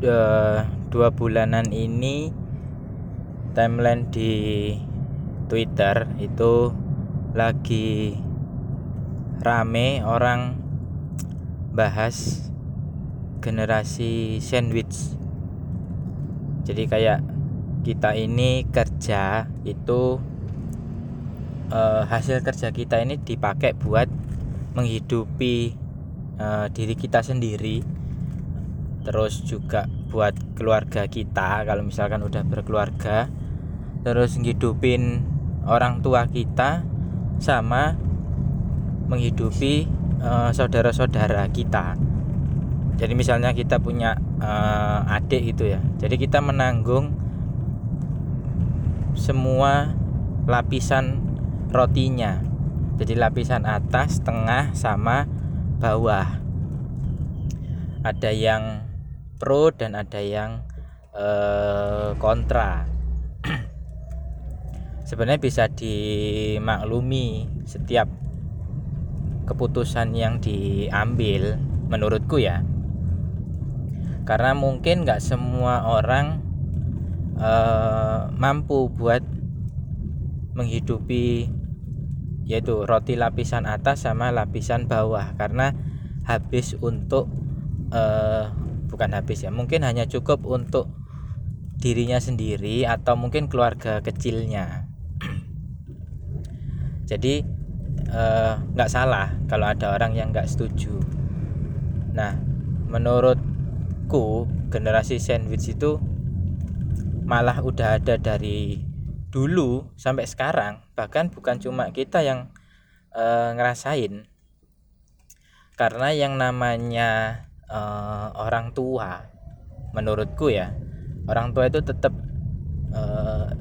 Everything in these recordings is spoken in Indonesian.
dua bulanan ini timeline di Twitter itu lagi rame orang bahas generasi sandwich. Jadi kayak kita ini kerja itu uh, hasil kerja kita ini dipakai buat menghidupi uh, diri kita sendiri terus juga buat keluarga kita kalau misalkan udah berkeluarga terus ngidupin orang tua kita sama menghidupi uh, saudara-saudara kita. Jadi misalnya kita punya uh, adik gitu ya. Jadi kita menanggung semua lapisan rotinya. Jadi lapisan atas tengah sama bawah. Ada yang pro dan ada yang uh, kontra. Sebenarnya bisa dimaklumi setiap keputusan yang diambil menurutku ya. Karena mungkin nggak semua orang uh, mampu buat menghidupi yaitu roti lapisan atas sama lapisan bawah. Karena habis untuk uh, bukan habis ya. Mungkin hanya cukup untuk dirinya sendiri atau mungkin keluarga kecilnya. Jadi uh, nggak salah kalau ada orang yang nggak setuju. Nah menurut menurutku generasi sandwich itu malah udah ada dari dulu sampai sekarang. Bahkan bukan cuma kita yang e, ngerasain. Karena yang namanya e, orang tua. Menurutku ya orang tua itu tetap e,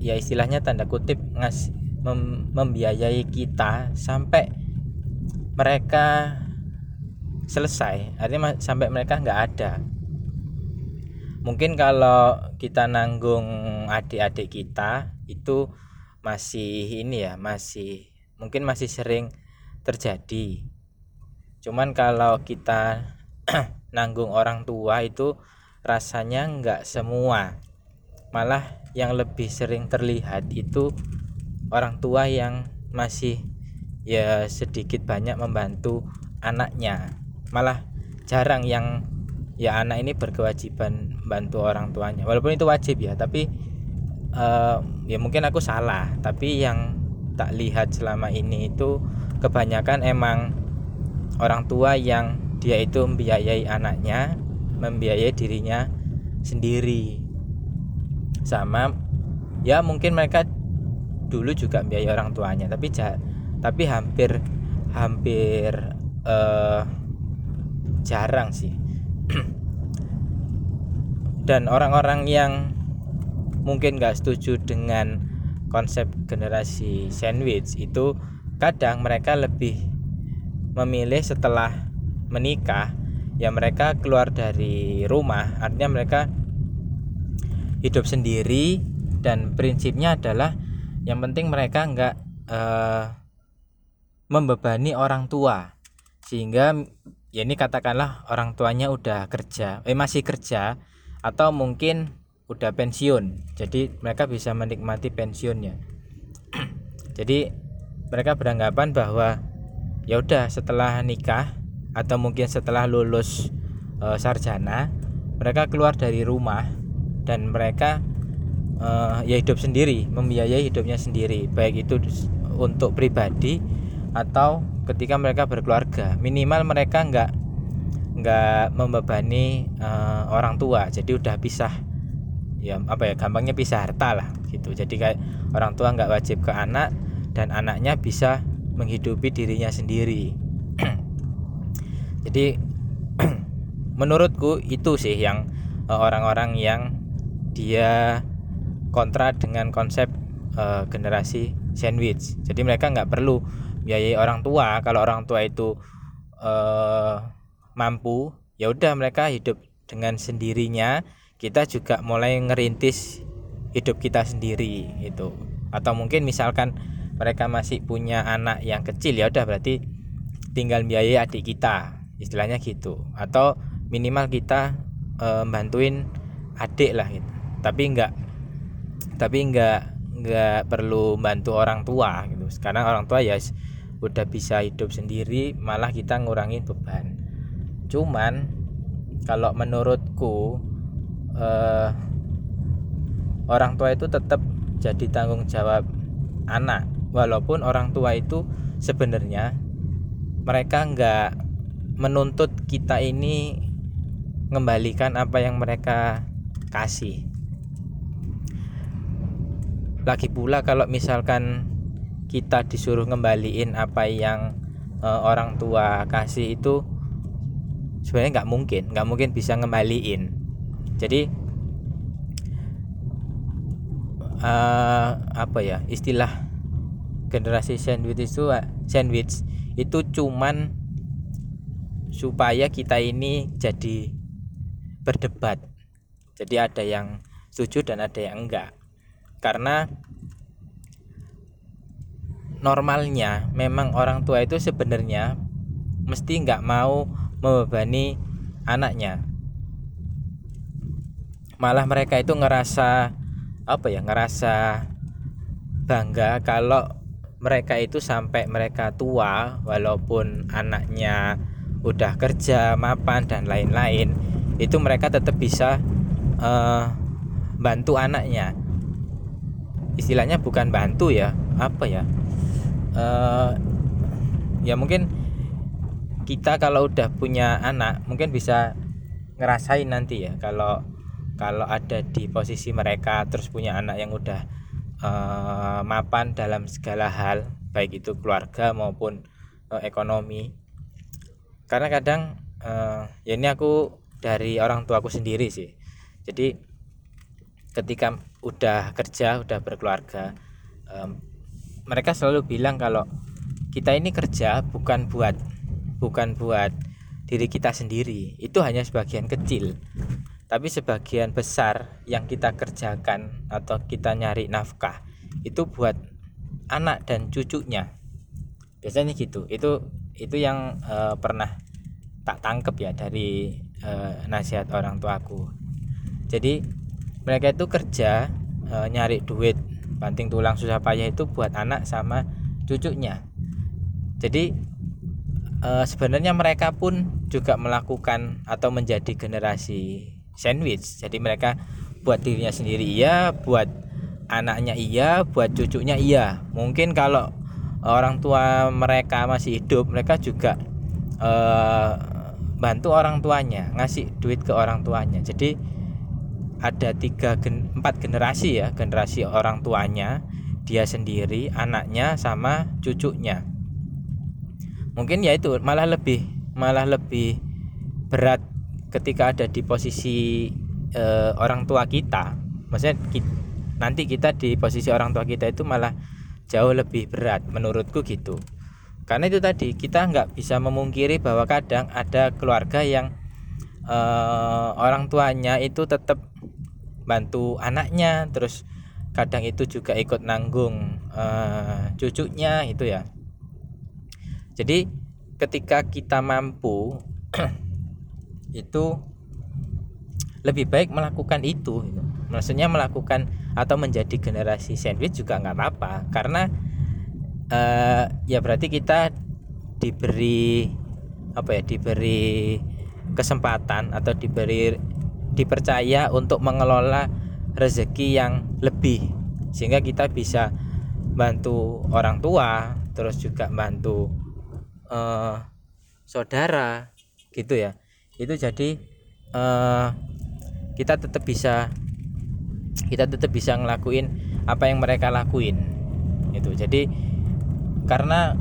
ya istilahnya tanda kutip ngas mem, membiayai kita sampai mereka selesai. Artinya sampai mereka nggak ada. Mungkin kalau kita nanggung adik-adik kita itu masih ini ya masih mungkin masih sering terjadi. Cuman kalau kita nanggung orang tua itu rasanya nggak semua. Malah yang lebih sering terlihat itu orang tua yang masih ya sedikit banyak membantu anaknya. Malah jarang yang ya anak ini berkewajiban bantu orang tuanya. Walaupun itu wajib ya tapi uh, ya mungkin aku salah. Tapi yang tak lihat selama ini itu kebanyakan emang orang tua yang dia itu membiayai anaknya membiayai dirinya sendiri. Sama ya mungkin mereka dulu juga membiayai orang tuanya tapi tapi hampir hampir uh, jarang sih. Dan orang-orang yang mungkin gak setuju dengan konsep generasi sandwich itu kadang mereka lebih memilih setelah menikah ya mereka keluar dari rumah. Artinya mereka hidup sendiri dan prinsipnya adalah yang penting mereka nggak uh, membebani orang tua. Sehingga ya ini katakanlah orang tuanya udah kerja eh masih kerja atau mungkin udah pensiun. Jadi mereka bisa menikmati pensiunnya. Jadi mereka beranggapan bahwa ya udah setelah nikah atau mungkin setelah lulus e, sarjana mereka keluar dari rumah dan mereka e, ya hidup sendiri membiayai hidupnya sendiri baik itu untuk pribadi atau ketika mereka berkeluarga. Minimal mereka nggak nggak membebani uh, orang tua jadi udah pisah. Ya apa ya gampangnya pisah harta lah gitu. Jadi kayak orang tua nggak wajib ke anak dan anaknya bisa menghidupi dirinya sendiri jadi menurutku itu sih yang eh, orang-orang yang dia kontra dengan konsep uh, generasi sandwich. Jadi mereka nggak perlu biayai orang tua. Kalau orang tua itu uh, mampu ya udah mereka hidup dengan sendirinya. Kita juga mulai ngerintis hidup kita sendiri itu atau mungkin misalkan mereka masih punya anak yang kecil ya udah berarti tinggal biayai adik kita istilahnya gitu. Atau minimal kita e, bantuin adik lah gitu. Tapi enggak tapi enggak enggak perlu bantu orang tua gitu. Sekarang orang tua ya udah bisa hidup sendiri malah kita ngurangin beban. Cuman kalau menurutku eh, orang tua itu tetap jadi tanggung jawab anak. Walaupun orang tua itu sebenarnya mereka enggak menuntut kita ini mengembalikan apa yang mereka kasih. Lagi pula kalau misalkan kita disuruh ngembaliin apa yang uh, orang tua kasih itu sebenarnya nggak mungkin nggak mungkin bisa ngembaliin. Jadi uh, apa ya istilah generasi sandwich itu sandwich itu cuman supaya kita ini jadi berdebat. Jadi ada yang setuju dan ada yang enggak. Karena normalnya memang orang tua itu sebenarnya mesti nggak mau membebani anaknya. Malah mereka itu ngerasa apa ya ngerasa bangga kalau mereka itu sampai mereka tua walaupun anaknya udah kerja mapan dan lain-lain itu mereka tetap bisa uh, bantu anaknya. Istilahnya bukan bantu ya apa ya? Uh, ya mungkin kita kalau udah punya anak mungkin bisa ngerasain nanti ya kalau kalau ada di posisi mereka terus punya anak yang udah uh, mapan dalam segala hal baik itu keluarga maupun uh, ekonomi karena kadang uh, ya ini aku dari orang tua aku sendiri sih. Jadi ketika udah kerja udah berkeluarga um, mereka selalu bilang kalau kita ini kerja bukan buat bukan buat diri kita sendiri. Itu hanya sebagian kecil. Tapi sebagian besar yang kita kerjakan atau kita nyari nafkah itu buat anak dan cucunya. Biasanya gitu. Itu itu yang uh, pernah tak tangkep ya dari uh, nasihat orang tuaku. Jadi mereka itu kerja e, nyari duit banting tulang susah payah itu buat anak sama cucunya. Jadi e, sebenarnya mereka pun juga melakukan atau menjadi generasi sandwich. Jadi mereka buat dirinya sendiri iya buat anaknya iya buat cucunya iya. Mungkin kalau orang tua mereka masih hidup mereka juga e, bantu orang tuanya ngasih duit ke orang tuanya. Jadi ada tiga gen, empat generasi ya generasi orang tuanya dia sendiri anaknya sama cucunya. Mungkin ya itu malah lebih malah lebih berat ketika ada di posisi e, orang tua kita. Maksudnya kita, nanti kita di posisi orang tua kita itu malah jauh lebih berat menurutku gitu karena itu tadi kita nggak bisa memungkiri bahwa kadang ada keluarga yang e, orang tuanya itu tetap bantu anaknya terus kadang itu juga ikut nanggung uh, cucunya itu ya jadi ketika kita mampu itu lebih baik melakukan itu gitu. maksudnya melakukan atau menjadi generasi sandwich juga nggak apa-apa. Karena uh, ya berarti kita diberi apa ya diberi kesempatan atau diberi dipercaya untuk mengelola rezeki yang lebih. Sehingga kita bisa bantu orang tua terus juga bantu uh, saudara gitu ya. Itu jadi uh, kita tetap bisa kita tetap bisa ngelakuin apa yang mereka lakuin. Itu jadi karena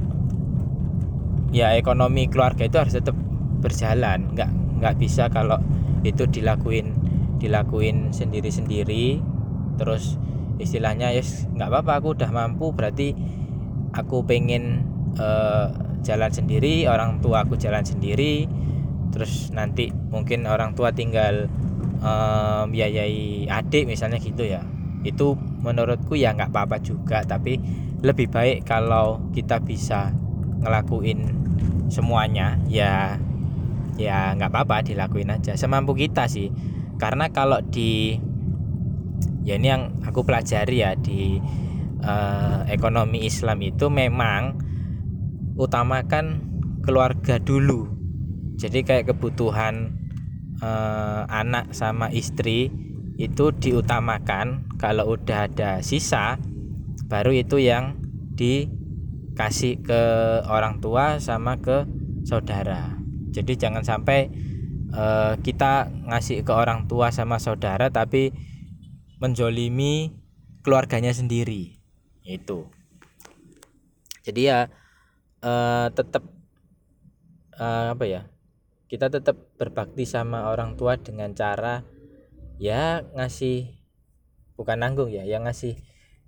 ya ekonomi keluarga itu harus tetap berjalan. Nggak nggak bisa kalau itu dilakuin dilakuin sendiri-sendiri. Terus istilahnya ya yes, nggak apa-apa aku udah mampu berarti aku pengen uh, jalan sendiri orang tua aku jalan sendiri. Terus nanti mungkin orang tua tinggal uh, biayai adik misalnya gitu ya. Itu menurutku ya nggak apa-apa juga tapi lebih baik kalau kita bisa ngelakuin semuanya ya ya nggak apa-apa dilakuin aja. Semampu kita sih. Karena kalau di ya ini yang aku pelajari ya di uh, ekonomi Islam itu memang utamakan keluarga dulu. Jadi kayak kebutuhan uh, anak sama istri itu diutamakan. Kalau udah ada sisa baru itu yang dikasih ke orang tua sama ke saudara. Jadi jangan sampai uh, kita ngasih ke orang tua sama saudara tapi menjolimi keluarganya sendiri. Itu. Jadi ya uh, tetap uh, apa ya kita tetap berbakti sama orang tua dengan cara ya ngasih bukan nanggung ya yang ngasih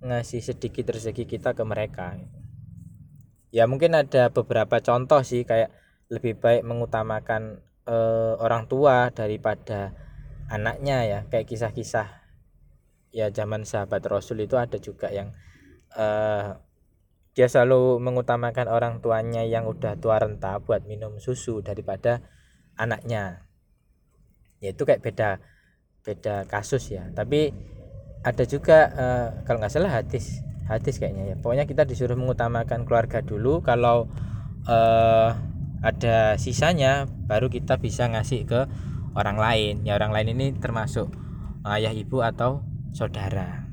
ngasih sedikit rezeki kita ke mereka. Ya mungkin ada beberapa contoh sih kayak lebih baik mengutamakan uh, orang tua daripada anaknya ya kayak kisah-kisah ya zaman sahabat Rasul itu ada juga yang uh, dia selalu mengutamakan orang tuanya yang udah tua renta buat minum susu daripada anaknya. Ya itu kayak beda beda kasus ya. Tapi ada juga uh, kalau nggak salah hadis hadis kayaknya ya. Pokoknya kita disuruh mengutamakan keluarga dulu. Kalau uh, ada sisanya baru kita bisa ngasih ke orang lain. Ya orang lain ini termasuk ayah ibu atau saudara.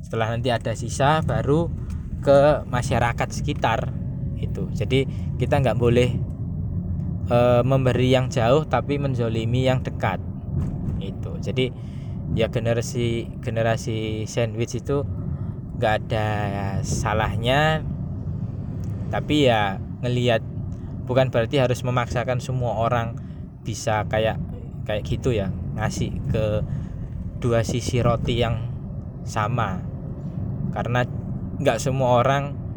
Setelah nanti ada sisa baru ke masyarakat sekitar itu jadi kita nggak boleh e, memberi yang jauh tapi menzolimi yang dekat. Itu. Jadi ya generasi generasi sandwich itu nggak ada salahnya. Tapi ya ngelihat bukan berarti harus memaksakan semua orang bisa kayak kayak gitu ya ngasih ke dua sisi roti yang sama. Karena nggak semua orang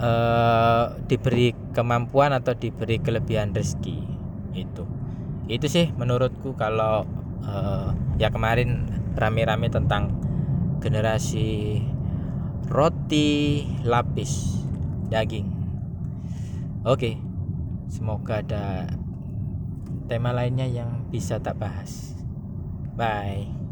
uh, diberi kemampuan atau diberi kelebihan rezeki itu itu sih menurutku kalau uh, ya kemarin rame-rame tentang generasi roti lapis daging Oke, semoga ada tema lainnya yang bisa tak bahas. Bye.